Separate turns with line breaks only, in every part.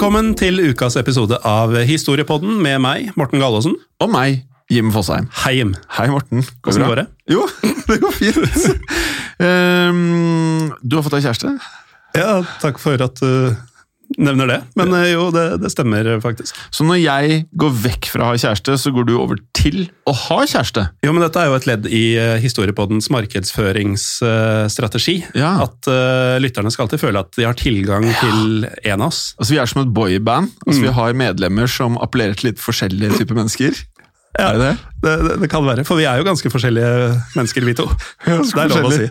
Velkommen til ukas episode av Historiepodden med meg, Morten Galaasen.
Og meg, Jim Fosheim.
Hei, Jim.
Hei, Morten.
Hvordan går det?
Jo, det går fint. um, du har fått deg kjæreste?
Ja, takk for at du nevner det. Men eh, jo, det, det stemmer faktisk.
Så når jeg går vekk fra å ha kjæreste, så går du over til å ha kjæreste?
Jo, men dette er jo et ledd i uh, Historiepoddens markedsføringsstrategi.
Ja.
At uh, lytterne skal alltid føle at de har tilgang til en av oss.
Altså, Vi er som et boyband. Altså, Vi har medlemmer som appellerer til litt forskjellige typer mennesker. Er det det?
Det, det, det kan være, for vi er jo ganske forskjellige mennesker, vi to. Det er lov å si.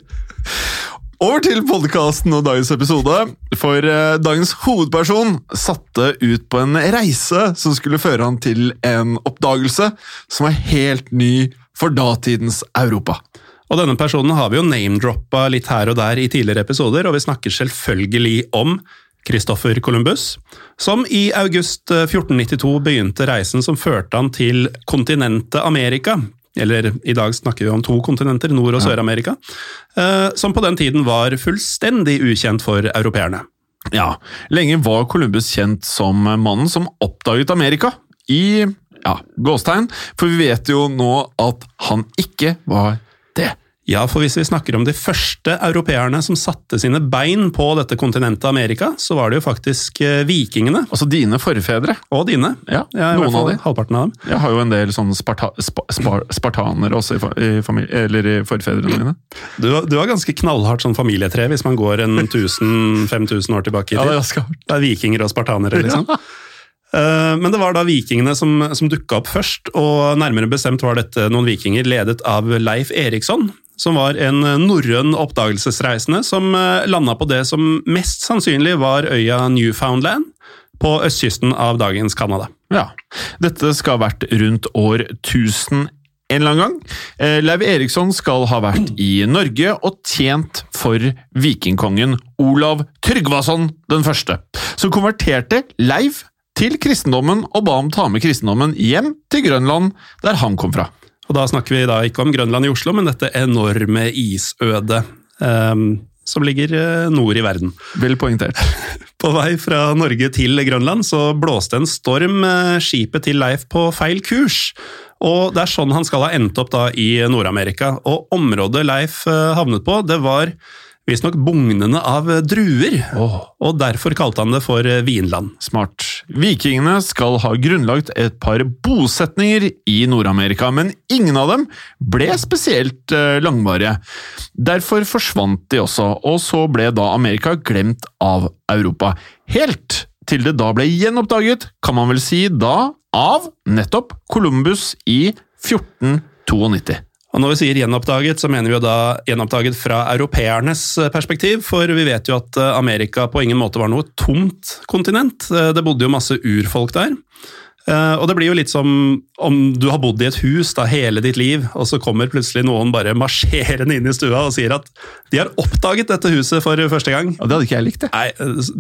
Over til podkasten og dagens episode. For eh, dagens hovedperson satte ut på en reise som skulle føre han til en oppdagelse som er helt ny for datidens Europa.
Og denne personen har vi jo name-droppa litt her og der i tidligere episoder, og vi snakker selvfølgelig om Christoffer Columbus, som i august eh, 1492 begynte reisen som førte han til kontinentet Amerika. Eller i dag snakker vi om to kontinenter, Nord- og Sør-Amerika. eh, Som på den tiden var fullstendig ukjent for europeerne.
Ja, Lenge var Columbus kjent som mannen som oppdaget Amerika. I ja, gåstegn, for vi vet jo nå at han ikke var det.
Ja, for hvis vi snakker om de første europeerne som satte sine bein på dette kontinentet Amerika, så var det jo faktisk eh, vikingene.
Altså dine forfedre.
Og dine.
Ja,
Ja,
noen
fall
av de.
Halvparten av dem.
Jeg har jo en del sånne sparta, spa, spar, spartanere også i, familie, eller i forfedrene mine.
Du, du har ganske knallhardt sånn familietre hvis man går en 1000-5000 år tilbake i
Ja, det er ganske hardt.
Det er vikinger og spartanere, liksom. Ja. Men det var da vikingene som, som dukka opp først, og nærmere bestemt var dette noen vikinger ledet av Leif Eriksson, som var en norrøn oppdagelsesreisende som landa på det som mest sannsynlig var øya Newfoundland på østkysten av dagens Canada.
Ja. Dette skal ha vært rundt år 1000 en eller annen gang. Eh, Leiv Eriksson skal ha vært i Norge og tjent for vikingkongen Olav Tryggvason den første, som konverterte Leiv til kristendommen og ba ham ta med kristendommen hjem til Grønland, der han kom fra.
Og da snakker vi da ikke om Grønland i Oslo, men dette enorme isødet um, som ligger eh, nord i verden.
Vel poengtert.
På vei fra Norge til Grønland så blåste en storm eh, skipet til Leif på feil kurs. Og det er sånn han skal ha endt opp da i Nord-Amerika. Og området Leif eh, havnet på, det var visstnok bugnende av druer. Og derfor kalte han det for eh, Vinland.
Smart. Vikingene skal ha grunnlagt et par bosetninger i Nord-Amerika, men ingen av dem ble spesielt eh, langvarige. Derfor forsvant de også, og så ble da Amerika glemt av Europa. Helt til det da ble gjenoppdaget, kan man vel si da, av nettopp Columbus i 1492.
Og når vi sier gjenoppdaget, så mener vi jo da gjenoppdaget fra europeernes eh, perspektiv, for vi vet jo at eh, Amerika på ingen måte var noe tomt kontinent. Eh, Det bodde jo masse urfolk der. Og det blir jo litt som om du har bodd i et hus da hele ditt liv, og så kommer plutselig noen bare marsjerende inn i stua og sier at de har oppdaget dette huset for første gang.
Ja, det hadde ikke jeg likt, det.
Nei,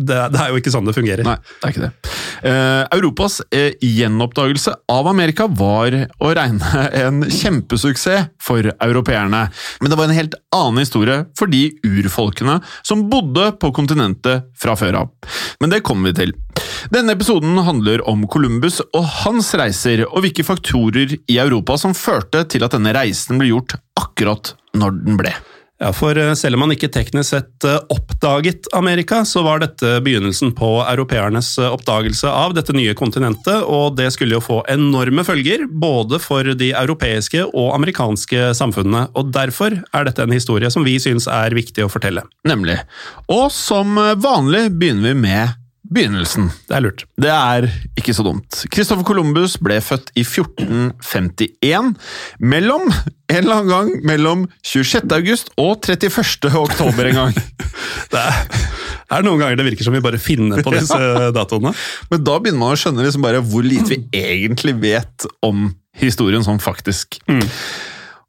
det, det er jo ikke sånn det fungerer.
Nei, det er ikke det. Eh, Europas eh, gjenoppdagelse av Amerika var å regne en kjempesuksess for europeerne, men det var en helt annen historie for de urfolkene som bodde på kontinentet fra før av. Men det kommer vi til. Denne episoden handler om Columbus og hans reiser, og hvilke faktorer i Europa som førte til at denne reisen ble gjort akkurat når den ble.
Ja, for eh, selv om man ikke teknisk sett eh, oppdaget Amerika, så var dette begynnelsen på europeernes eh, oppdagelse av dette nye kontinentet, og det skulle jo få enorme følger, både for de europeiske og amerikanske samfunnene. Og derfor er dette en historie som vi syns er viktig å fortelle.
Nemlig. Og som vanlig begynner vi med begynnelsen.
Det er lurt.
Det er ikke så dumt. Christopher Columbus ble født i 1451, mellom en eller annen gang mellom 26. august og 31. oktober en gang.
det er, er noen ganger det virker som vi bare finner på disse datoene.
Men da begynner man å skjønne liksom bare hvor lite vi egentlig vet om historien sånn faktisk. Mm.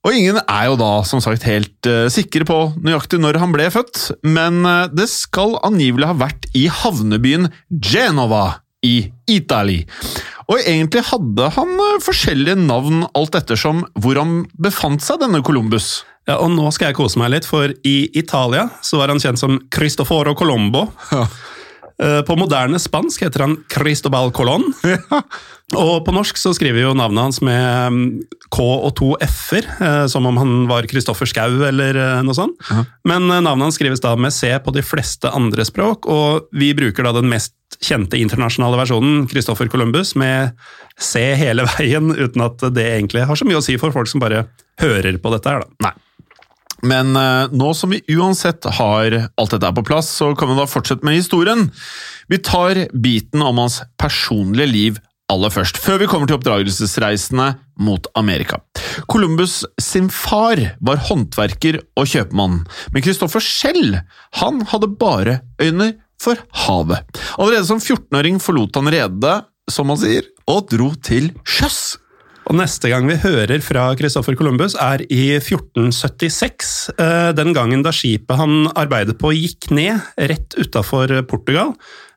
Og ingen er jo da som sagt helt uh, sikre på nøyaktig når han ble født, men uh, det skal angivelig ha vært i havnebyen Genova i Italy. Og egentlig hadde han uh, forskjellige navn alt ettersom hvor han befant seg, denne Columbus.
Ja, og nå skal jeg kose meg litt, for i Italia så var han kjent som Cristoforo Colombo. Ja. På moderne spansk heter han Cristobal Colón. Og på norsk så skriver jo navnet hans med mm, K og to f-er, eh, som om han var Kristoffer Schou eller eh, noe sånt. Uh -huh. Men eh, navnet hans skrives da med C på de fleste andre språk, og vi bruker da den mest kjente internasjonale versjonen, Christoffer Columbus, med C hele veien, uten at det egentlig har så mye å si for folk som bare hører på dette her, da.
Nei. Men nå som vi uansett har alt dette på plass, så kan vi da fortsette med historien. Vi tar biten om hans personlige liv aller først, før vi kommer til oppdragelsesreisene mot Amerika. Columbus sin far var håndverker og kjøpmann, men Christoffer selv han hadde bare øyne for havet. Allerede som 14-åring forlot han redet, som man sier, og dro til sjøs.
Og Neste gang vi hører fra Christopher Columbus, er i 1476. Eh, den gangen da skipet han arbeidet på gikk ned rett utafor Portugal.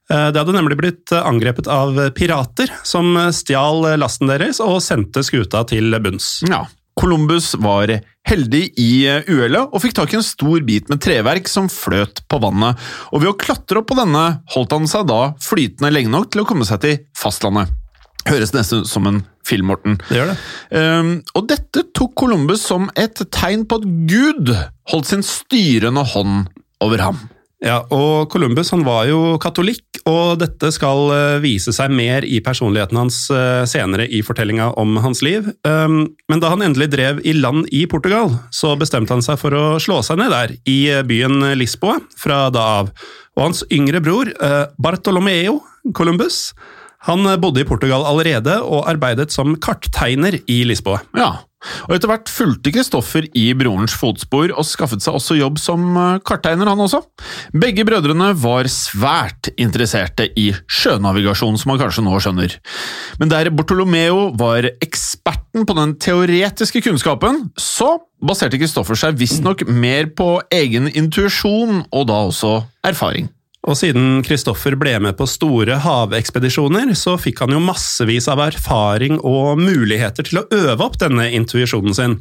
Eh, det hadde nemlig blitt angrepet av pirater, som stjal lasten deres og sendte skuta til bunns.
Ja, Columbus var heldig i uhellet og fikk tak i en stor bit med treverk som fløt på vannet, og ved å klatre opp på denne holdt han seg da flytende lenge nok til å komme seg til fastlandet. Høres nesten ut som en film, Morten.
Det gjør det.
Um, og dette tok Columbus som et tegn på at Gud holdt sin styrende hånd over ham.
Ja, og Columbus han var jo katolikk, og dette skal eh, vise seg mer i personligheten hans eh, senere i fortellinga om hans liv. Um, men da han endelig drev i land i Portugal, så bestemte han seg for å slå seg ned der, i eh, byen Lisboa, fra da av. Og hans yngre bror, Bartolomeo Columbus, han bodde i Portugal allerede og arbeidet som karttegner i Lisboa.
Ja, og Etter hvert fulgte Kristoffer i brorens fotspor og skaffet seg også jobb som eh, karttegner, han også. Begge brødrene var svært interesserte i sjønavigasjon, som man kanskje nå skjønner. Men der Bortolomeo var eksperten på den teoretiske kunnskapen, så baserte Kristoffer seg visstnok mer på egen intuisjon, og da også erfaring.
Og siden Kristoffer ble med på store havekspedisjoner, så fikk han jo massevis av erfaring og muligheter til å øve opp denne intuisjonen sin.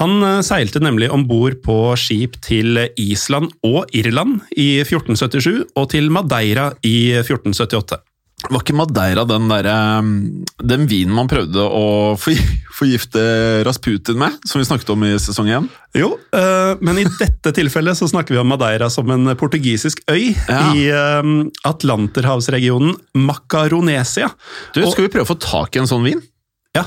Han eh, seilte nemlig om bord på skip til Island og Irland i 1477 og til Madeira i 1478.
Var ikke Madeira den, der, um, den vinen man prøvde å forgifte Rasputin med, som vi snakket om i sesong én?
Jo, eh, men i dette tilfellet så snakker vi om Madeira som en portugisisk øy ja. i um, Atlanterhavsregionen Macaronesia.
Du, Skal vi prøve å få tak i en sånn vin?
Ja,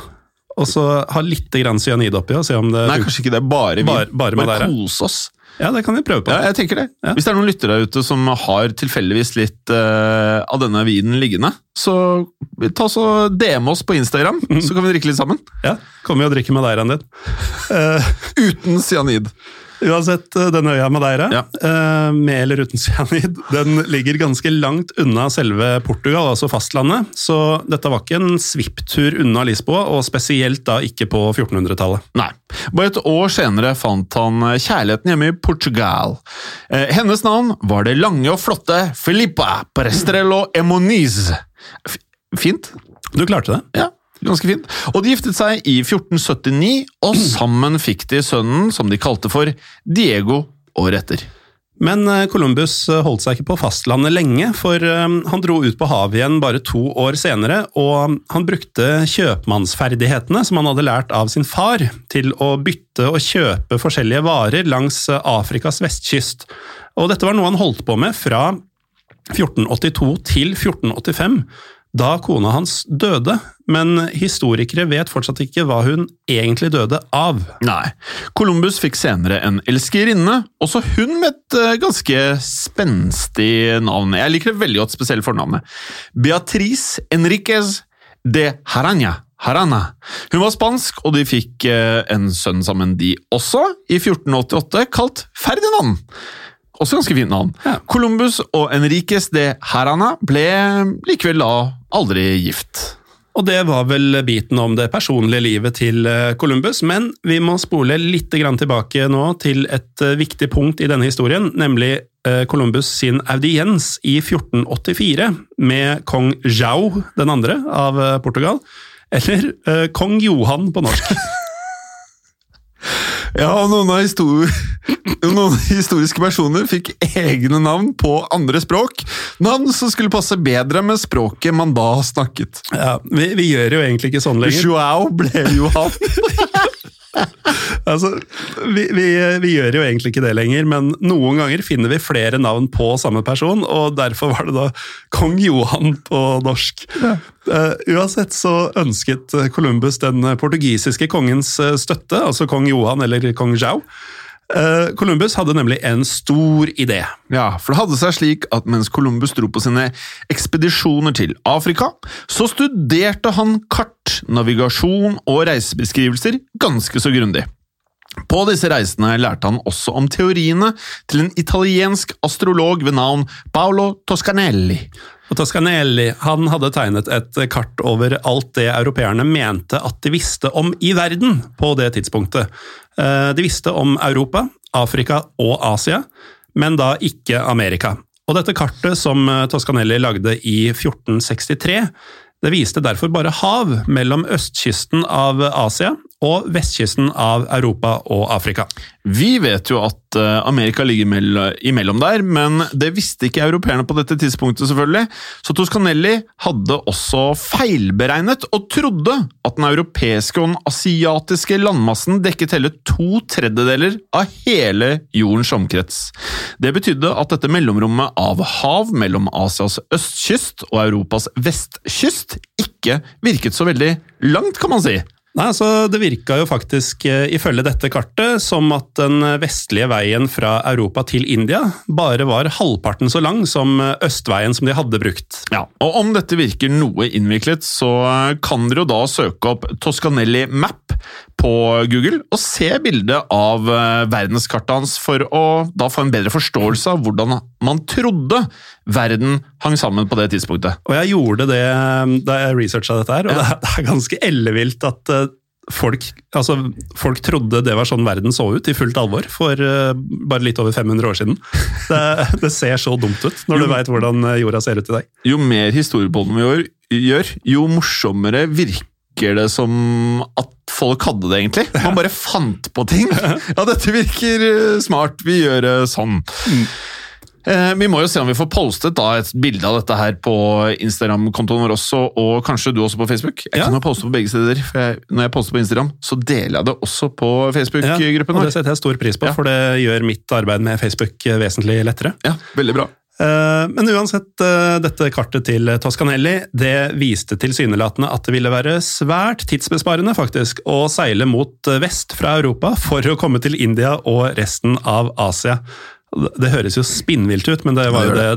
og så ha litt cyanid oppi og se om det
Nei, kanskje ikke det bare vin.
Bare, bare,
bare kose oss.
Ja, det kan vi prøve på.
Ja, jeg tenker det. Ja. Hvis det er noen lyttere der ute som har tilfeldigvis litt uh, av denne vinen liggende, så ta så DM oss på Instagram, mm. så kan vi drikke litt sammen.
Ja, kommer vi og drikker med deg, din.
Uh, Uten cyanid.
Uansett, eh, denne øya Madeira, ja. Eh, med eller uten cyanid, den ligger ganske langt unna selve Portugal, altså fastlandet. Så dette var ikke en svipptur unna Lisboa, og spesielt da ikke på 1400-tallet.
Nei. Bare et år senere fant han kjærligheten hjemme i Portugal. Eh, hennes navn var det lange og flotte Filippa Prestrello Emoniz. fint.
Du klarte det?
Ja, ganske fint. Og de giftet seg i 1479, og sammen fikk de sønnen som de kalte for Diego året etter.
Men eh, Columbus eh, holdt seg ikke på fastlandet lenge, for eh, han dro ut på havet igjen bare to år senere, og han brukte kjøpmannsferdighetene som han hadde lært av sin far, til å bytte og kjøpe forskjellige varer langs Afrikas vestkyst. Og dette var noe han holdt på med fra 1482 til 1485 da kona hans døde, men historikere vet fortsatt ikke hva hun egentlig døde av.
Nei. Columbus fikk senere en elskerinne, også hun med et uh, ganske spenstig navn. Jeg liker det veldig godt, spesielt fornavnet. Beatrice Enriquez de Harana. Harana. Hun var spansk, og de fikk uh, en sønn sammen, de også, i 1488, kalt Ferdinand. Også ganske fint navn. Ja. Columbus og Enriques de Herana ble likevel da aldri gift.
Og det var vel biten om det personlige livet til eh, Columbus, men vi må spole litt tilbake nå til et eh, viktig punkt i denne historien, nemlig eh, Columbus sin audiens i 1484 med kong Jau den andre av Portugal, eller kong Johan på norsk.
Ja, og noen av histori noen historiske personer fikk egne navn på andre språk. Navn som skulle passe bedre med språket man da snakket.
Ja, Vi, vi gjør jo egentlig ikke sånn lenger.
Joao ble Johan.
altså, vi, vi, vi, gjør jo egentlig ikke det lenger, men noen ganger finner vi flere navn på samme person, og derfor var det da kong Johan på norsk. Ja. Uh, uansett så ønsket Columbus den portugisiske kongens eh, støtte, altså kong Johan eller kong Jau. Uh, Columbus hadde nemlig en stor idé.
Ja, for det hadde seg slik at mens Columbus dro på sine ekspedisjoner til Afrika, så studerte han kart, navigasjon og reisebeskrivelser ganske så grundig. På disse reisene lærte han også om teoriene til en italiensk astrolog ved navn Paolo Toscanelli.
Og Toscanelli han hadde tegnet et kart over alt det europeerne mente at de visste om i verden på det tidspunktet. Eh, de visste om Europa, Afrika og Asia, men da ikke Amerika. Og dette kartet som Toscanelli lagde i 1463, det viste derfor bare hav mellom østkysten av Asia og vestkysten av Europa og Afrika.
Vi vet jo at eh, Amerika ligger imellom der, men det visste ikke europeerne på dette tidspunktet, selvfølgelig. Så Toscanelli hadde også feilberegnet, og trodde at den europeiske og den asiatiske landmassen dekket hele to tredjedeler av hele jordens omkrets. Det betydde at dette mellomrommet av hav mellom Asias østkyst og Europas vestkyst ikke virket så veldig langt, kan man si.
Nei, altså Det virka jo faktisk, eh, ifølge dette kartet, som at den vestlige veien fra Europa til India bare var halvparten så lang som eh, østveien som de hadde brukt.
Ja, og Om dette virker noe innviklet, så eh, kan dere jo da søke opp Toscanelli Map på Google og se bildet av verdenskartet hans for å da få en bedre forståelse av hvordan man trodde verden hang sammen på det tidspunktet.
Og Jeg gjorde det da jeg researcha dette, her, og ja. det er ganske ellevilt at folk, altså, folk trodde det var sånn verden så ut, i fullt alvor, for uh, bare litt over 500 år siden. Det, det ser så dumt ut, når jo, du veit hvordan eh, jorda ser ut i dag.
Jo mer historiepodden vi gjør, gjør, jo morsommere virker det som at folk hadde det, egentlig. Man bare fant på ting. Ja, dette virker eh, smart, vi gjør det sånn. Eh, vi må jo se om vi får postet da et bilde av dette her på Instagram-kontoen vår også, og kanskje du også på Facebook. Jeg ja. kan jo poste på begge steder. for jeg, Når jeg poster på Instagram, så deler jeg det også på Facebook-gruppen.
Ja, og Det setter jeg stor pris på, ja. for det gjør mitt arbeid med Facebook vesentlig lettere.
Ja, veldig bra.
Eh, men uansett, eh, dette kartet til Toscanelli det viste tilsynelatende at det ville være svært tidsbesparende faktisk å seile mot vest fra Europa for å komme til India og resten av Asia. Det høres jo spinnvilt ut, men det var jo det,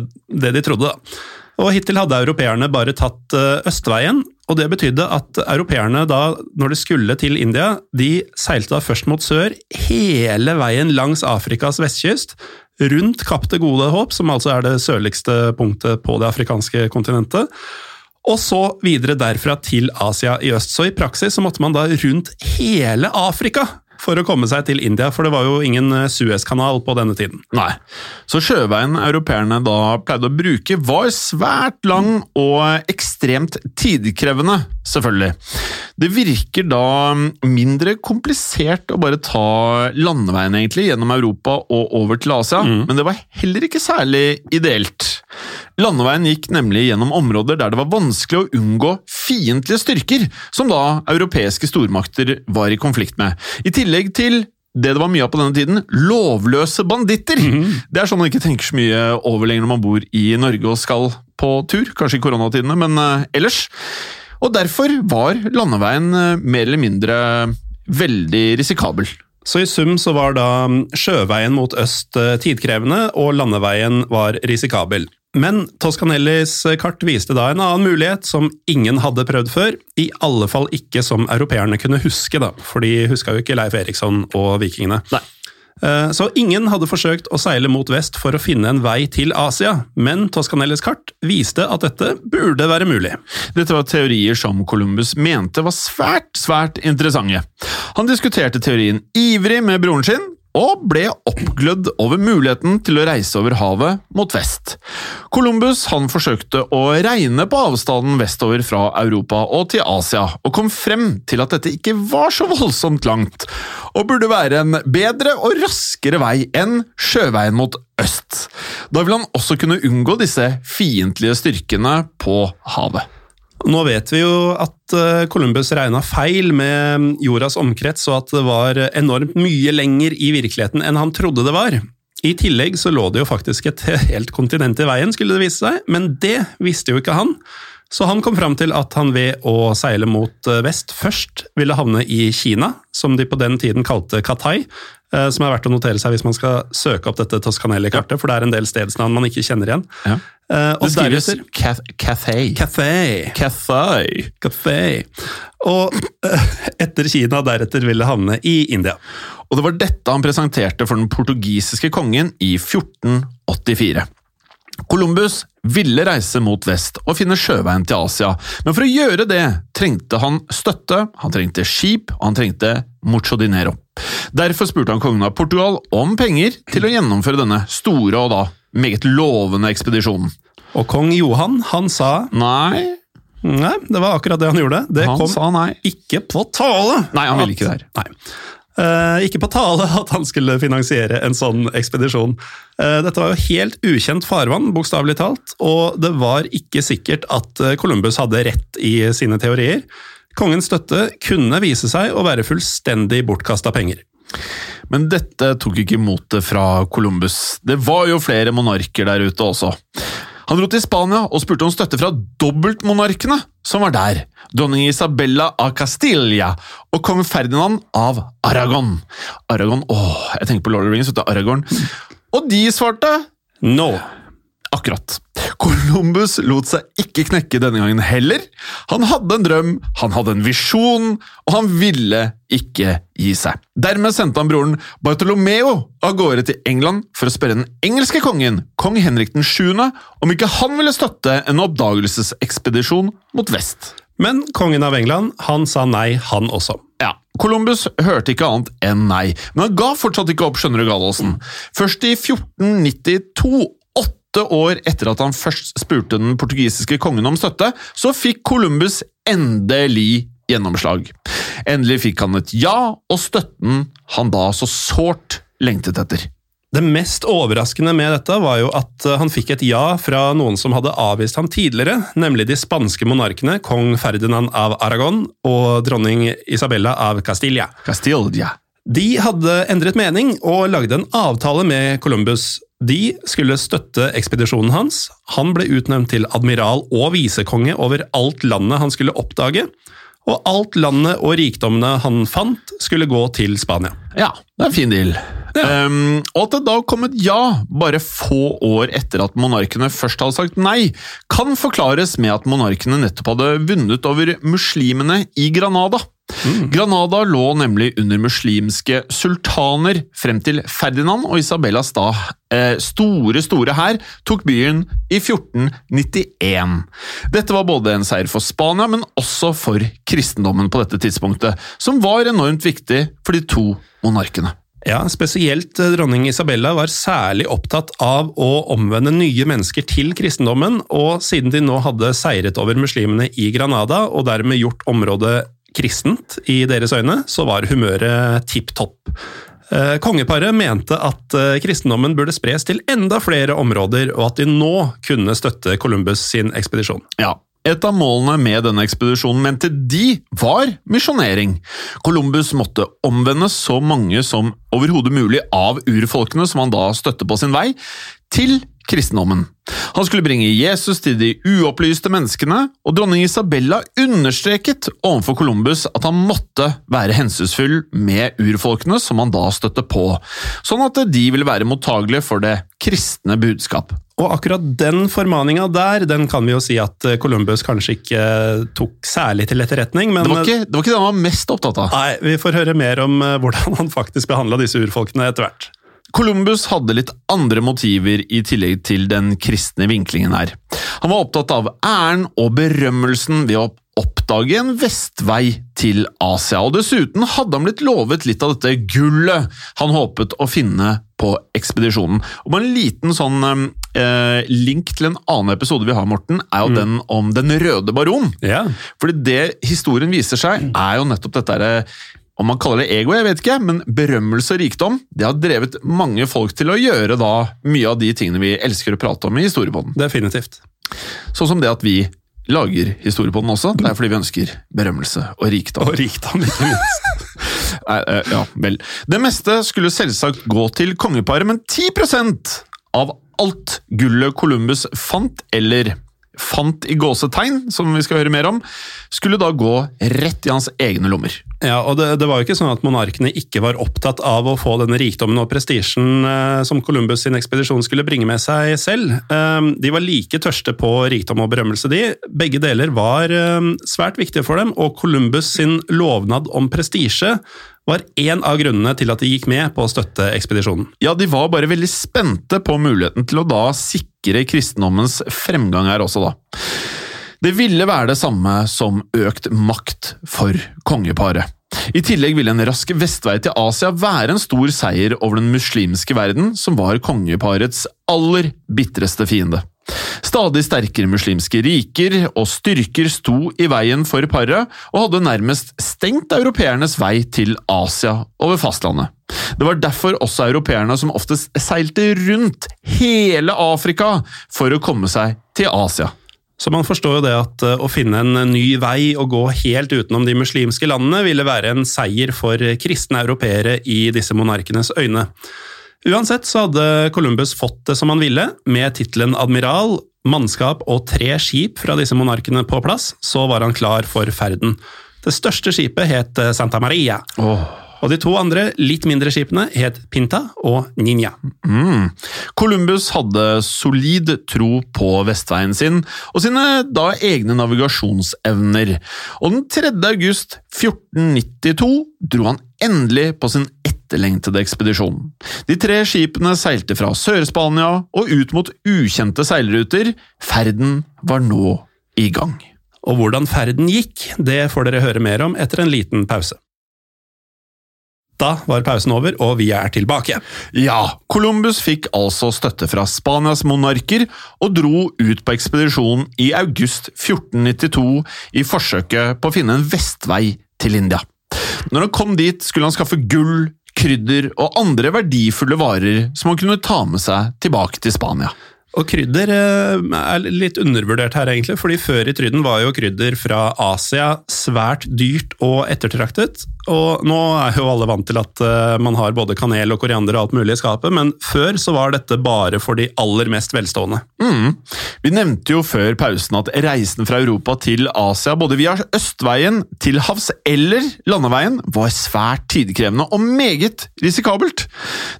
det de trodde. da. Og Hittil hadde europeerne bare tatt eh, østveien, og det betydde at europeerne da, når de skulle til India, de seilte da først mot sør, hele veien langs Afrikas vestkyst, rundt Kapp det gode håp, som altså er det sørligste punktet på det afrikanske kontinentet, og så videre derfra til Asia i øst. Så i praksis så måtte man da rundt hele Afrika for å komme seg til India, for det var jo ingen Suezkanal Suez-kanal på denne tiden.
Nei. Så sjøveien europeerne da pleide å bruke, var svært lang og ekstremt tidkrevende, selvfølgelig. Det virker da mindre komplisert å bare ta landeveien egentlig gjennom Europa og over til Asia, mm. men det var heller ikke særlig ideelt. Landeveien gikk nemlig gjennom områder der det var vanskelig å unngå fiendtlige styrker, som da europeiske stormakter var i konflikt med. I tillegg til det det var mye av på denne tiden, lovløse banditter! Mm. Det er sånn man ikke tenker så mye over lenger når man bor i Norge og skal på tur. Kanskje i koronatidene, men uh, ellers. Og derfor var landeveien uh, mer eller mindre veldig risikabel.
Så i sum så var da mm, sjøveien mot øst uh, tidkrevende, og landeveien var risikabel. Men Toscanellis kart viste da en annen mulighet som ingen hadde prøvd før. I alle fall ikke som europeerne kunne huske, da, for de huska jo ikke Leif Eriksson og vikingene.
Nei.
Eh, så ingen hadde forsøkt å seile mot vest for å finne en vei til Asia, men Toscanelles kart viste at dette burde være mulig.
Dette var teorier som Columbus mente var svært, svært interessante. Han diskuterte teorien ivrig med broren sin, og ble oppglødd over muligheten til å reise over havet mot vest. Columbus han forsøkte å regne på avstanden vestover fra Europa og til Asia, og kom frem til at dette ikke var så voldsomt langt, og burde være en bedre og raskere vei enn sjøveien mot øst. Da ville han også kunne unngå disse fiendtlige styrkene på havet.
Nå vet vi jo at eh, Columbus regna feil med jordas omkrets, og at det var enormt mye lenger i virkeligheten enn han trodde det var. I tillegg så lå det jo faktisk et helt kontinent i veien, skulle det vise seg, men det visste jo ikke han. Så han kom fram til at han ved å seile mot eh, vest først ville havne i Kina, som de på den tiden kalte Katai, som er verdt å notere seg hvis man skal søke opp dette Toscanelli-kartet, for det er en del stedsnavn man ikke kjenner igjen.
Ja. Uh, det skrives Cathay.
Cathay.
Cathay.
Cathay. Og uh, etter Kina deretter ville havne i India.
Og det var dette han presenterte for den portugisiske kongen i 1484. Columbus ville reise mot vest og finne sjøveien til Asia, men for å gjøre det trengte han støtte, han trengte skip og han trengte mucho dinero. Derfor spurte han kongen av Portugal om penger til å gjennomføre denne store og da meget lovende ekspedisjonen.
Og kong Johan, han sa
Nei.
Nei, det var akkurat det han gjorde. Det
han
kom
sa nei.
ikke på tale!
Nei, han ville ikke det her.
Nei. Uh, ikke på tale at han skulle finansiere en sånn ekspedisjon. Uh, dette var jo helt ukjent farvann, bokstavelig talt, og det var ikke sikkert at eh, Columbus hadde rett i sine teorier. Kongens støtte kunne vise seg å være fullstendig bortkasta penger.
Men dette tok ikke motet fra Columbus. Det var jo flere monarker der ute også. Han dro til Spania og spurte om støtte fra dobbeltmonarkene som var der, dronning Isabella av Castilla og kong Ferdinand av Aragon. Aragon, åh, jeg tenker på Lord of the Rings, vet du, Aragon. Og de svarte
no.
Akkurat. Columbus lot seg ikke knekke denne gangen heller. Han hadde en drøm, han hadde en visjon, og han ville ikke gi seg. Dermed sendte han broren Bartolomeo av gårde til England for å spørre den engelske kongen, kong Henrik 7., om ikke han ville støtte en oppdagelsesekspedisjon mot vest.
Men kongen av England han sa nei, han også.
Ja, Columbus hørte ikke annet enn nei, men han ga fortsatt ikke opp, skjønner du, Gallosen. Først i 1492 åtte år etter at han først spurte den portugisiske kongen om støtte, så fikk Columbus endelig gjennomslag. Endelig fikk han et ja, og støtten han da så sårt lengtet etter.
Det mest overraskende med dette var jo at han fikk et ja fra noen som hadde avvist ham tidligere, nemlig de spanske monarkene kong Ferdinand av Aragon og dronning Isabella av Castilla.
Castilla.
De hadde endret mening og lagde en avtale med Columbus de skulle støtte ekspedisjonen hans. Han ble utnevnt til admiral og visekonge over alt landet han skulle oppdage. Og alt landet og rikdommene han fant, skulle gå til Spania.
Ja, det er en fin deal. Ja. Um, og at det da kom et ja, bare få år etter at monarkene først hadde sagt nei, kan forklares med at monarkene nettopp hadde vunnet over muslimene i Granada. Mm. Granada lå nemlig under muslimske sultaner frem til Ferdinand og Isabellas da eh, store, store hær tok byen i 1491. Dette var både en seier for Spania, men også for kristendommen på dette tidspunktet, som var enormt viktig for de to monarkene.
Ja, spesielt eh, dronning Isabella var særlig opptatt av å omvende nye mennesker til kristendommen, og siden de nå hadde seiret over muslimene i Granada og dermed gjort området kristent i deres øyne, så var humøret tipp topp. Eh, kongeparet mente at eh, kristendommen burde spres til enda flere områder, og at de nå kunne støtte Columbus sin ekspedisjon.
Ja, et av målene med denne ekspedisjonen mente de var misjonering. Columbus måtte omvende så mange som overhodet mulig av urfolkene som han da støtte på sin vei, til kristendommen. Han skulle bringe Jesus til de uopplyste menneskene, og dronning Isabella understreket overfor Columbus at han måtte være hensynsfull med urfolkene som han da støtte på, sånn at de ville være mottagelige for det kristne budskap.
Og akkurat den formaninga der, den kan vi jo si at Columbus kanskje ikke tok særlig til etterretning, men
Det var ikke det, var ikke det han var mest opptatt av.
Nei, vi får høre mer om eh, hvordan han faktisk behandla disse urfolkene etter hvert.
Columbus hadde litt andre motiver i tillegg til den kristne vinklingen her. Han var opptatt av æren og berømmelsen ved å oppdage en vestvei til Asia, og dessuten hadde han blitt lovet litt av dette gullet han håpet å finne på ekspedisjonen. Og En liten sånn eh, link til en annen episode vi har, Morten, er jo mm. den om Den røde baron.
Ja.
Fordi det historien viser seg, er jo nettopp dette om man kaller det ego, jeg vet ikke, men berømmelse og rikdom det har drevet mange folk til å gjøre da mye av de tingene vi elsker å prate om i Historiepodden.
Definitivt.
Sånn som det at vi lager Historiepodden også. Det er fordi vi ønsker berømmelse og rikdom.
Og rikdom, ikke minst.
Nei, ja, vel. Det meste skulle selvsagt gå til kongeparet, men 10% av alt gullet Columbus fant, eller fant i gåsetegn, som vi skal høre mer om, skulle da gå rett i hans egne lommer.
Ja, og det, det, var jo ikke sånn at monarkene ikke var opptatt av å få denne rikdommen og prestisjen eh, som Columbus sin ekspedisjon skulle bringe med seg selv. Eh, de var like tørste på rikdom og berømmelse, de. Begge deler var eh, svært viktige for dem, og Columbus sin lovnad om prestisje var en av grunnene til at de gikk med på å støtte ekspedisjonen.
Ja, de var bare veldig spente på muligheten til å da sikre kristendommens fremgang her også, da. Det ville være det samme som økt makt for kongeparet. I tillegg ville en rask vestvei til Asia være en stor seier over den muslimske verden, som var kongeparets aller bitreste fiende. Stadig sterkere muslimske riker og styrker sto i veien for paret, og hadde nærmest stengt europeernes vei til Asia over fastlandet. Det var derfor også europeerne som oftest seilte rundt hele Afrika for å komme seg til Asia.
Så man forstår jo det at eh, å finne en ny vei og gå helt utenom de muslimske landene ville være en seier for kristne europeere i disse monarkenes øyne. Uansett så hadde Columbus fått det som han ville, med tittelen admiral, mannskap og tre skip fra disse monarkene på plass, så var han klar for ferden. Det største skipet het Santa Maria.
Oh.
Og de to andre, litt mindre skipene, het Pinta og Ninja.
Mm. Columbus hadde solid tro på vestveien sin og sine da egne navigasjonsevner, og den 3. august 1492 dro han endelig på sin etterlengtede ekspedisjon. De tre skipene seilte fra Sør-Spania og ut mot ukjente seilruter. Ferden var nå i gang.
Og hvordan ferden gikk, det får dere høre mer om etter en liten pause. Da var pausen over, og vi er tilbake.
Ja, Columbus fikk altså støtte fra Spanias monarker, og dro ut på ekspedisjon i august 1492 i forsøket på å finne en vestvei til India. Når han kom dit, skulle han skaffe gull, krydder og andre verdifulle varer som han kunne ta med seg tilbake til Spania.
Og krydder eh, er litt undervurdert her, egentlig, fordi før i tryden var jo krydder fra Asia svært dyrt og ettertraktet. Og nå er jo alle vant til at eh, man har både kanel og koriander og alt mulig i skapet, men før så var dette bare for de aller mest velstående.
Mm. Vi nevnte jo før pausen at reisen fra Europa til Asia, både via østveien, til havs eller landeveien, var svært tidkrevende og meget risikabelt.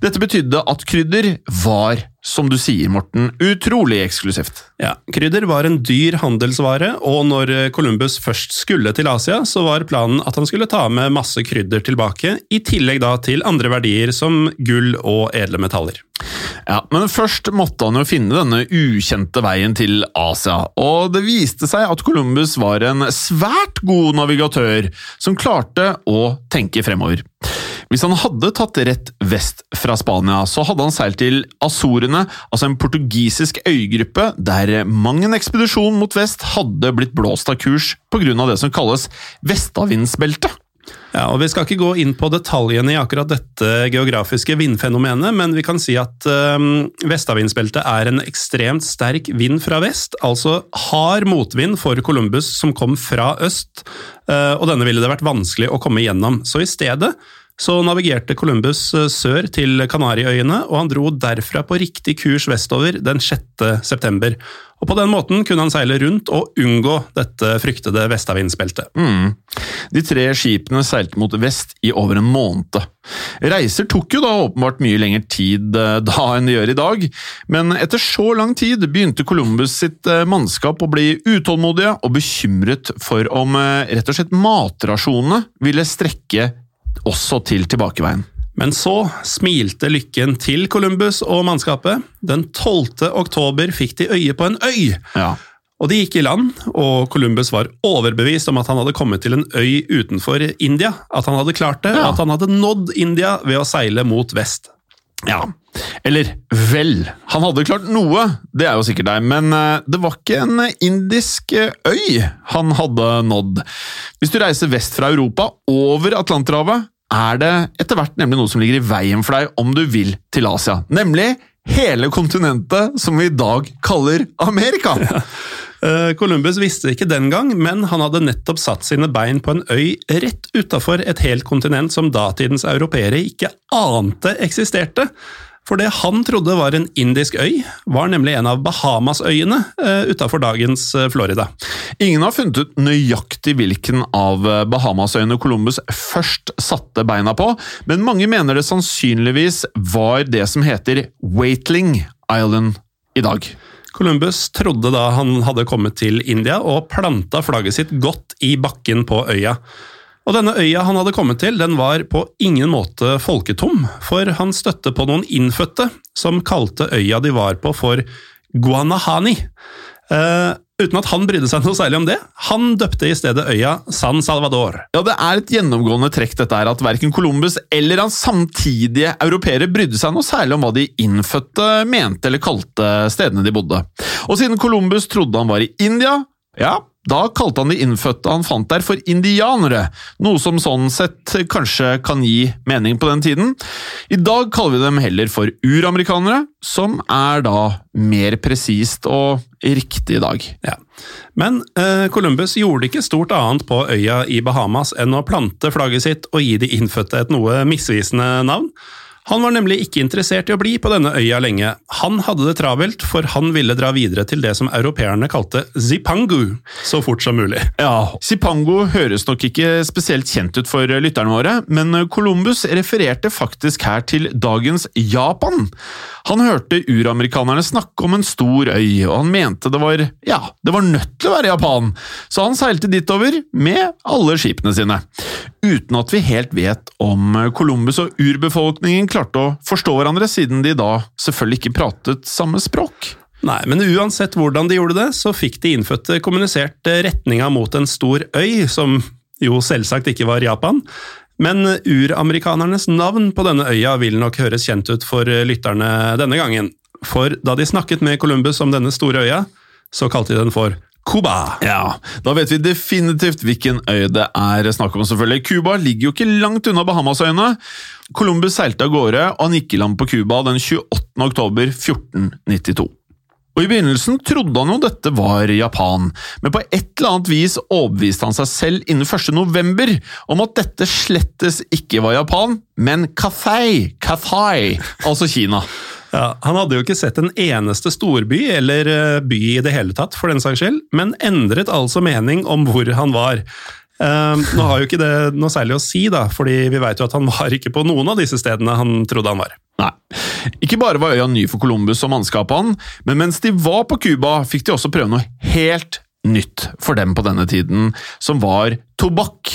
Dette betydde at krydder var som du sier, Morten. Utrolig eksklusivt.
Ja, Krydder var en dyr handelsvare, og når Columbus først skulle til Asia, så var planen at han skulle ta med masse krydder tilbake, i tillegg da til andre verdier som gull og edle metaller.
Ja, Men først måtte han jo finne denne ukjente veien til Asia, og det viste seg at Columbus var en svært god navigatør som klarte å tenke fremover. Hvis han hadde tatt rett vest fra Spania, så hadde han seilt til Azorene, altså en portugisisk øygruppe der mang en ekspedisjon mot vest hadde blitt blåst av kurs pga. det som kalles vestavindsbeltet.
Ja, og Vi skal ikke gå inn på detaljene i akkurat dette geografiske vindfenomenet, men vi kan si at um, vestavindsbeltet er en ekstremt sterk vind fra vest, altså hard motvind for Columbus som kom fra øst, uh, og denne ville det vært vanskelig å komme gjennom. Så i stedet så navigerte Columbus eh, sør til Kanariøyene, og han dro derfra på riktig kurs vestover den 6. september. Og På den måten kunne han seile rundt og unngå dette fryktede vestavindsbeltet.
Mm. De tre skipene seilte mot vest i over en måned. Reiser tok jo da åpenbart mye lengre tid eh, da enn de gjør i dag, men etter så lang tid begynte Columbus sitt eh, mannskap å bli utålmodige og bekymret for om rett og slett matrasjonene ville strekke også til tilbakeveien.
Men så smilte lykken til Columbus og mannskapet. Den 12. oktober fikk de øye på en øy.
Ja.
Og De gikk i land, og Columbus var overbevist om at han hadde kommet til en øy utenfor India. At han hadde klart det, ja. at han hadde nådd India ved å seile mot vest.
Ja, eller vel. Han hadde klart noe, det er jo sikkert deg, men eh, det var ikke en indisk eh, øy han hadde nådd. Hvis du reiser vest fra Europa, over Atlanterhavet, er det etter hvert nemlig noe som ligger i veien for deg om du vil til Asia. Nemlig hele kontinentet som vi i dag kaller Amerika. Ja.
Eh, Columbus visste ikke den gang, men han hadde nettopp satt sine bein på en øy rett utafor et helt kontinent som datidens europeere ikke ante eksisterte. For det han trodde var en indisk øy, var nemlig en av Bahamasøyene uh, utafor dagens uh, Florida.
Ingen har funnet ut nøyaktig hvilken av Bahamasøyene Columbus først satte beina på, men mange mener det sannsynligvis var det som heter Waitling Island i dag.
Columbus trodde da han hadde kommet til India og planta flagget sitt godt i bakken på øya. Og denne øya han hadde kommet til, den var på ingen måte folketom, for han støtte på noen innfødte som kalte øya de var på for Guanahani. Uh, uten at han brydde seg noe særlig om det. Han døpte i stedet øya San Salvador.
Ja, Det er et gjennomgående trekk dette her, at verken Columbus eller hans samtidige europeere brydde seg noe særlig om hva de innfødte mente eller kalte stedene de bodde. Og siden Columbus trodde han var i India, ja, da kalte han de innfødte han fant der for indianere, noe som sånn sett kanskje kan gi mening på den tiden. I dag kaller vi dem heller for uramerikanere, som er da mer presist og riktig i dag.
Ja. Men eh, Columbus gjorde ikke stort annet på øya i Bahamas enn å plante flagget sitt og gi de innfødte et noe misvisende navn. Han var nemlig ikke interessert i å bli på denne øya lenge. Han hadde det travelt, for han ville dra videre til det som europeerne kalte Zipangu så fort som mulig.
Ja, Zipangu høres nok ikke spesielt kjent ut for lytterne våre, men Columbus refererte faktisk her til dagens Japan. Han hørte uramerikanerne snakke om en stor øy, og han mente det var ja, det var nødt til å være Japan, så han seilte ditover med alle skipene sine. Uten at vi helt vet om Columbus og urbefolkningen klarte å forstå hverandre, siden de da selvfølgelig ikke pratet samme språk.
Nei, men uansett hvordan de gjorde det, så fikk de innfødte kommunisert retninga mot en stor øy, som jo selvsagt ikke var Japan. Men uramerikanernes navn på denne øya vil nok høres kjent ut for lytterne denne gangen. For da de snakket med Columbus om denne store øya, så kalte de den for Cuba.
Ja, Da vet vi definitivt hvilken øy det er snakk om. selvfølgelig. Cuba ligger jo ikke langt unna Bahamasøyene. Columbus seilte av gårde, og han gikk i land på Cuba den 28. oktober 1492. Og I begynnelsen trodde han jo dette var Japan, men på et eller annet vis overbeviste han seg selv innen 1. november om at dette slettes ikke var Japan, men Cathay, Cathay, altså Kina.
Ja, Han hadde jo ikke sett en eneste storby, eller eh, by i det hele tatt, for den saks skyld, men endret altså mening om hvor han var. Uh, nå har jo ikke det noe særlig å si, da, fordi vi vet jo at han var ikke på noen av disse stedene han trodde han var.
Nei. Ikke bare var øya ny for Columbus og mannskapet han, men mens de var på Cuba, fikk de også prøve noe helt nytt for dem på denne tiden, som var tobakk.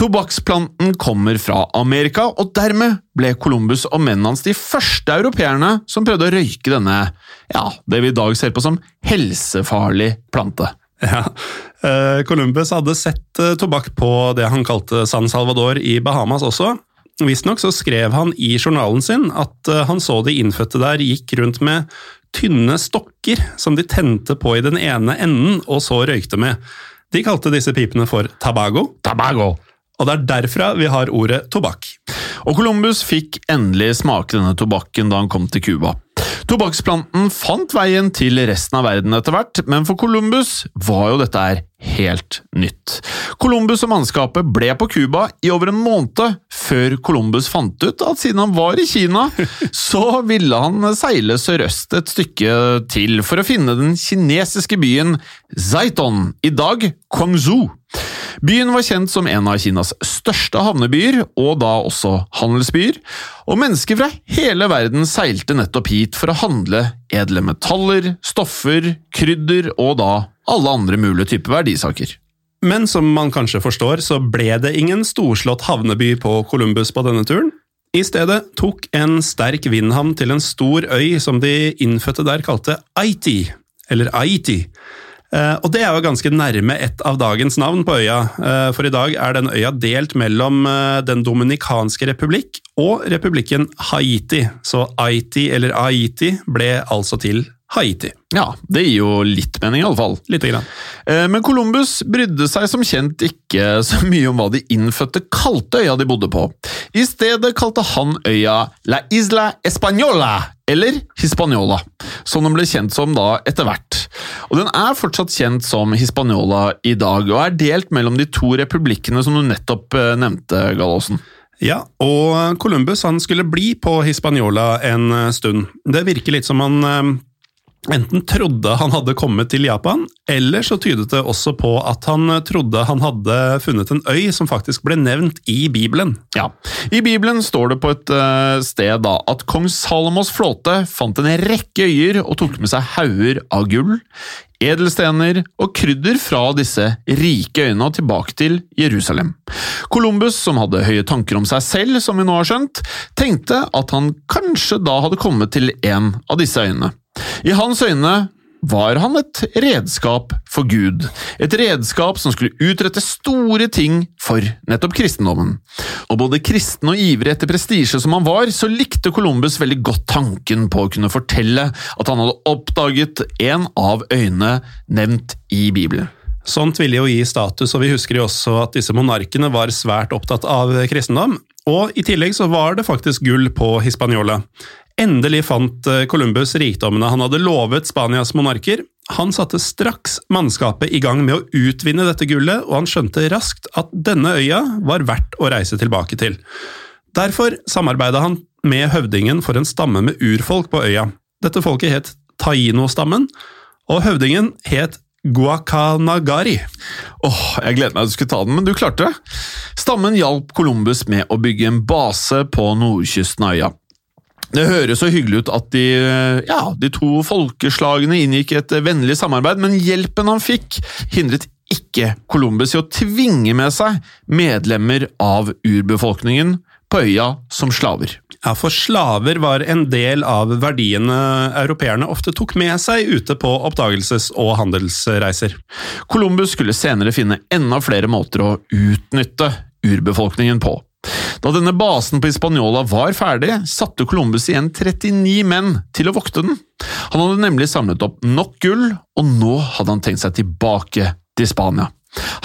Tobakksplanten kommer fra Amerika, og dermed ble Columbus og mennene hans de første europeerne som prøvde å røyke denne, ja, det vi i dag ser på som helsefarlig plante.
Ja, eh, Columbus hadde sett eh, tobakk på det han kalte San Salvador i Bahamas også. Visstnok så skrev han i journalen sin at eh, han så de innfødte der gikk rundt med tynne stokker som de tente på i den ene enden og så røykte med. De kalte disse pipene for tabago.
Tabago!
Og det er derfra vi har ordet tobakk.
Og Columbus fikk endelig smake denne tobakken da han kom til Cuba. Tobakksplanten fant veien til resten av verden etter hvert, men for Columbus var jo dette her helt nytt. Columbus og mannskapet ble på Cuba i over en måned før Columbus fant ut at siden han var i Kina, så ville han seile sørøst et stykke til for å finne den kinesiske byen Zaiton, i dag Guangzhou. Byen var kjent som en av Kinas største havnebyer, og da også handelsbyer, og mennesker fra hele verden seilte nettopp hit for å handle edle metaller, stoffer, krydder og da alle andre mulige typer verdisaker.
Men som man kanskje forstår, så ble det ingen storslått havneby på Columbus på denne turen. I stedet tok en sterk vindhavn til en stor øy som de innfødte der kalte Aiti, eller Aiti. Eh, og det er jo ganske nærme et av dagens navn på øya, eh, for i dag er den øya delt mellom eh, Den dominikanske republikk og republikken Haiti, så Haiti eller Haiti ble altså til Haiti.
Ja, det gir jo litt mening, i alle fall.
Lite grann.
Men Columbus brydde seg som kjent ikke så mye om hva de innfødte kalte øya de bodde på. I stedet kalte han øya La Isla Española, eller Hispaniola, som den ble kjent som da etter hvert. Og Den er fortsatt kjent som Hispaniola i dag, og er delt mellom de to republikkene som du nettopp eh, nevnte, Gallosen.
Ja, og Columbus han skulle bli på Hispaniola en eh, stund. Det virker litt som han eh, enten trodde han hadde kommet til Japan, eller så tydet det også på at han trodde han hadde funnet en øy som faktisk ble nevnt i Bibelen.
Ja, I Bibelen står det på et uh, sted da at kong Salomos flåte fant en rekke øyer og tok med seg hauger av gull, edelstener og krydder fra disse rike øyene tilbake til Jerusalem. Columbus, som hadde høye tanker om seg selv, som vi nå har skjønt, tenkte at han kanskje da hadde kommet til en av disse øyene. I hans øyne var han et redskap for Gud, et redskap som skulle utrette store ting for nettopp kristendommen. Og både kristen og ivrig etter prestisje som han var, så likte Columbus veldig godt tanken på å kunne fortelle at han hadde oppdaget en av øyene nevnt i Bibelen.
Sånt ville jo gi status, og vi husker jo også at disse monarkene var svært opptatt av kristendom. Og i tillegg så var det faktisk gull på Hispaniola. Endelig fant eh, Columbus rikdommene han hadde lovet Spanias monarker. Han satte straks mannskapet i gang med å utvinne dette gullet, og han skjønte raskt at denne øya var verdt å reise tilbake til. Derfor samarbeidet han med høvdingen for en stamme med urfolk på øya. Dette folket het taino-stammen, og høvdingen het Guacanagari.
Åh, oh, Jeg gleder meg til du skulle ta den, men du klarte det. Stammen hjalp Columbus med å bygge en base på nordkysten av øya. Det høres så hyggelig ut at de, ja, de to folkeslagene inngikk et vennlig samarbeid, men hjelpen han fikk, hindret ikke Columbus i å tvinge med seg medlemmer av urbefolkningen på øya som slaver.
Ja, for slaver var en del av verdiene europeerne ofte tok med seg ute på oppdagelses- og handelsreiser.
Columbus skulle senere finne enda flere måter å utnytte urbefolkningen på. Da denne basen på Hispaniola var ferdig, satte Columbus igjen 39 menn til å vokte den. Han hadde nemlig samlet opp nok gull, og nå hadde han tenkt seg tilbake til Spania.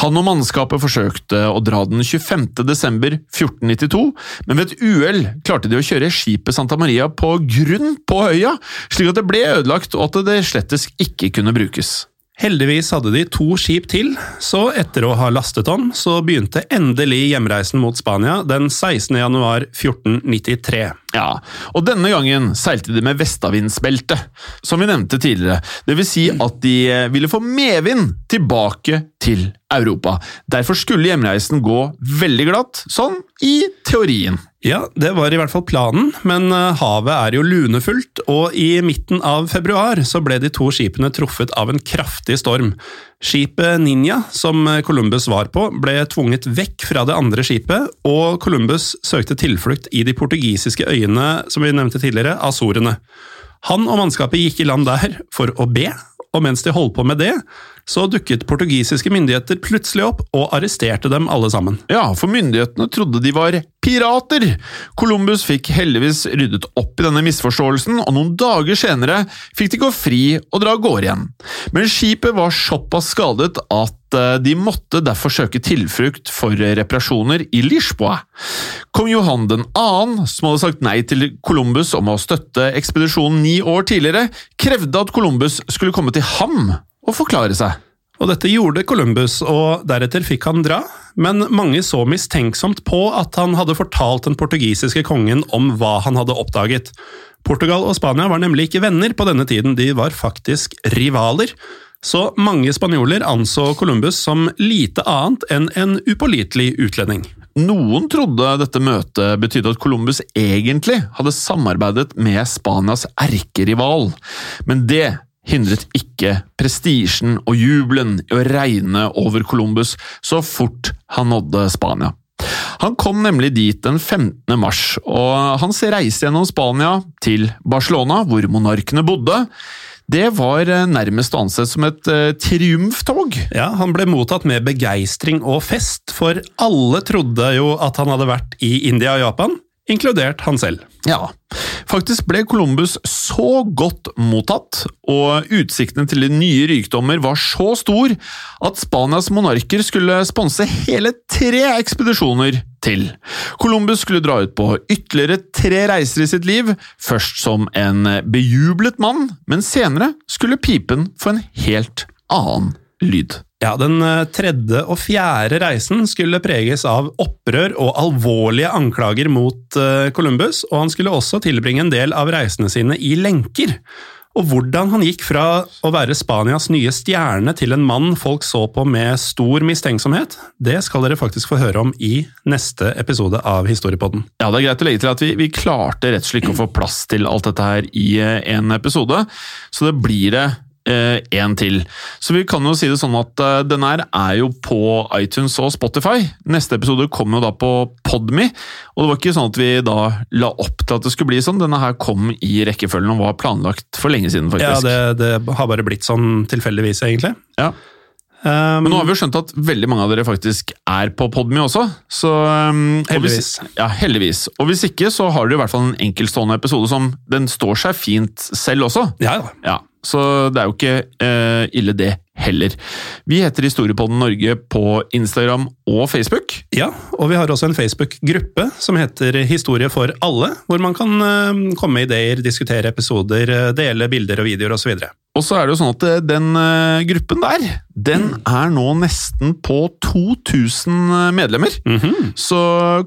Han og mannskapet forsøkte å dra den 25. desember 1492, men ved et uhell klarte de å kjøre skipet Santa Maria på grunn på øya, slik at det ble ødelagt og at det slettes ikke kunne brukes.
Heldigvis hadde de to skip til, så etter å ha lastet om, så begynte endelig hjemreisen mot Spania den 16. januar 1493.
Ja, og denne gangen seilte de med vestavindsbelte, som vi nevnte tidligere. Det vil si at de eh, ville få medvind tilbake til Europa. Derfor skulle hjemreisen gå veldig glatt, sånn i teorien.
Ja, det var i hvert fall planen, men eh, havet er jo lunefullt, og i midten av februar så ble de to skipene truffet av en kraftig storm. Skipet Ninja, som Columbus var på, ble tvunget vekk fra det andre skipet, og Columbus søkte tilflukt i de portugisiske øyene som vi nevnte tidligere, Azorene. Han og mannskapet gikk i land der for å be, og mens de holdt på med det, så dukket portugisiske myndigheter plutselig opp og arresterte dem alle sammen.
Ja, for myndighetene trodde de var pirater! Columbus fikk heldigvis ryddet opp i denne misforståelsen, og noen dager senere fikk de gå fri og dra av gårde igjen. Men skipet var såpass skadet at eh, de måtte derfor søke tilflukt for reparasjoner i Lisboa. Kong Johan 2., som hadde sagt nei til Columbus om å støtte ekspedisjonen ni år tidligere, krevde at Columbus skulle komme til ham og forklare seg.
Og dette gjorde Columbus, og deretter fikk han dra, men mange så mistenksomt på at han hadde fortalt den portugisiske kongen om hva han hadde oppdaget. Portugal og Spania var nemlig ikke venner på denne tiden, de var faktisk rivaler. Så mange spanjoler anså Columbus som lite annet enn en upålitelig utlending.
Noen trodde dette møtet betydde at Columbus egentlig hadde samarbeidet med Spanias erkerival, men det hindret ikke prestisjen og jubelen i å regne over Columbus så fort han nådde Spania. Han kom nemlig dit den 15. mars, og hans reise gjennom Spania til Barcelona, hvor monarkene bodde, det var nærmest å anse som et uh, triumftog.
Ja, Han ble mottatt med begeistring og fest, for alle trodde jo at han hadde vært i India og Japan, inkludert han selv.
Ja, faktisk ble Columbus så godt mottatt, og utsiktene til de nye rikdommer var så stor at Spanias monarker skulle sponse hele tre ekspedisjoner til. Columbus skulle dra ut på ytterligere tre reiser i sitt liv, først som en bejublet mann, men senere skulle pipen få en helt annen lyd.
Ja, Den eh, tredje og fjerde reisen skulle preges av opprør og alvorlige anklager mot eh, Columbus, og han skulle også tilbringe en del av reisene sine i lenker. Og hvordan han gikk fra å være Spanias nye stjerne til en mann folk så på med stor mistenksomhet, det skal dere faktisk få høre om i neste episode av Historiepodden.
Ja, Det er greit å legge til at vi, vi klarte rett og slett ikke å få plass til alt dette her i en eh, episode, så det blir det eh, til. Så vi kan jo si det sånn at uh, den her er jo på iTunes og Spotify. Neste episode kommer jo da på Podme, og det var ikke sånn at vi da la opp til at det skulle bli sånn. Denne her kom i rekkefølgen og var planlagt for lenge siden, faktisk.
Ja, det, det har bare blitt sånn tilfeldigvis, egentlig.
Ja. Um, Men nå har vi jo skjønt at veldig mange av dere faktisk er på Podme også. Så, um,
heldigvis.
Hvis, ja, heldigvis. Og hvis ikke, så har dere i hvert fall en enkeltstående episode som den står seg fint selv også.
Ja,
ja. Så det er jo ikke uh, ille, det heller. Vi heter Historiepodden Norge på Instagram og Facebook.
Ja, og vi har også en Facebook-gruppe som heter Historie for alle, hvor man kan uh, komme med ideer, diskutere episoder, uh, dele bilder og videoer osv.
Og så er det jo sånn at den gruppen der, den mm. er nå nesten på 2000 medlemmer.
Mm -hmm.
Så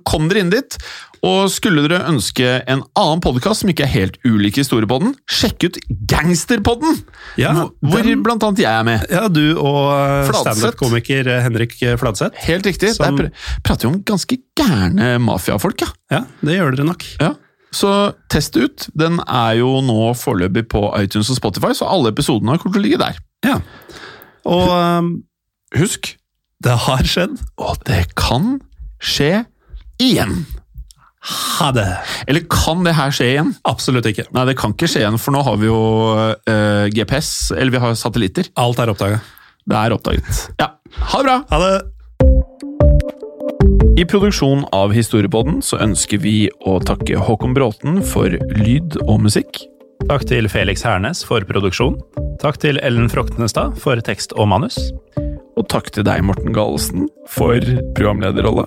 kom dere inn dit. Og skulle dere ønske en annen podkast som ikke er helt ulik Historiepodden, sjekk ut Gangsterpodden!
Ja,
hvor den, blant annet jeg er med.
Ja, Du og eh, standup-komiker eh, Henrik Fladseth.
Helt riktig. Som... Der prater vi om ganske gærne mafiafolk,
ja. Ja, det gjør dere nok.
Ja. Så test ut. Den er jo nå foreløpig på iTunes og Spotify, så alle episodene kommer til å ligge der.
Ja. Og um,
husk
Det har skjedd.
Og det kan skje igjen.
Ha det!
Eller kan det her skje igjen?
Absolutt ikke.
Nei, det kan ikke skje igjen, for nå har vi jo eh, GPS, eller vi har satellitter.
Alt er oppdaga.
Det er oppdaget. Ja. Ha det bra!
Ha det!
I produksjonen av Historiepodden så ønsker vi å takke Håkon Bråten for lyd og musikk.
Takk til Felix Hernes for produksjon. Takk til Ellen Froktenestad for tekst og manus.
Og takk til deg, Morten Galesen, for programlederrolle.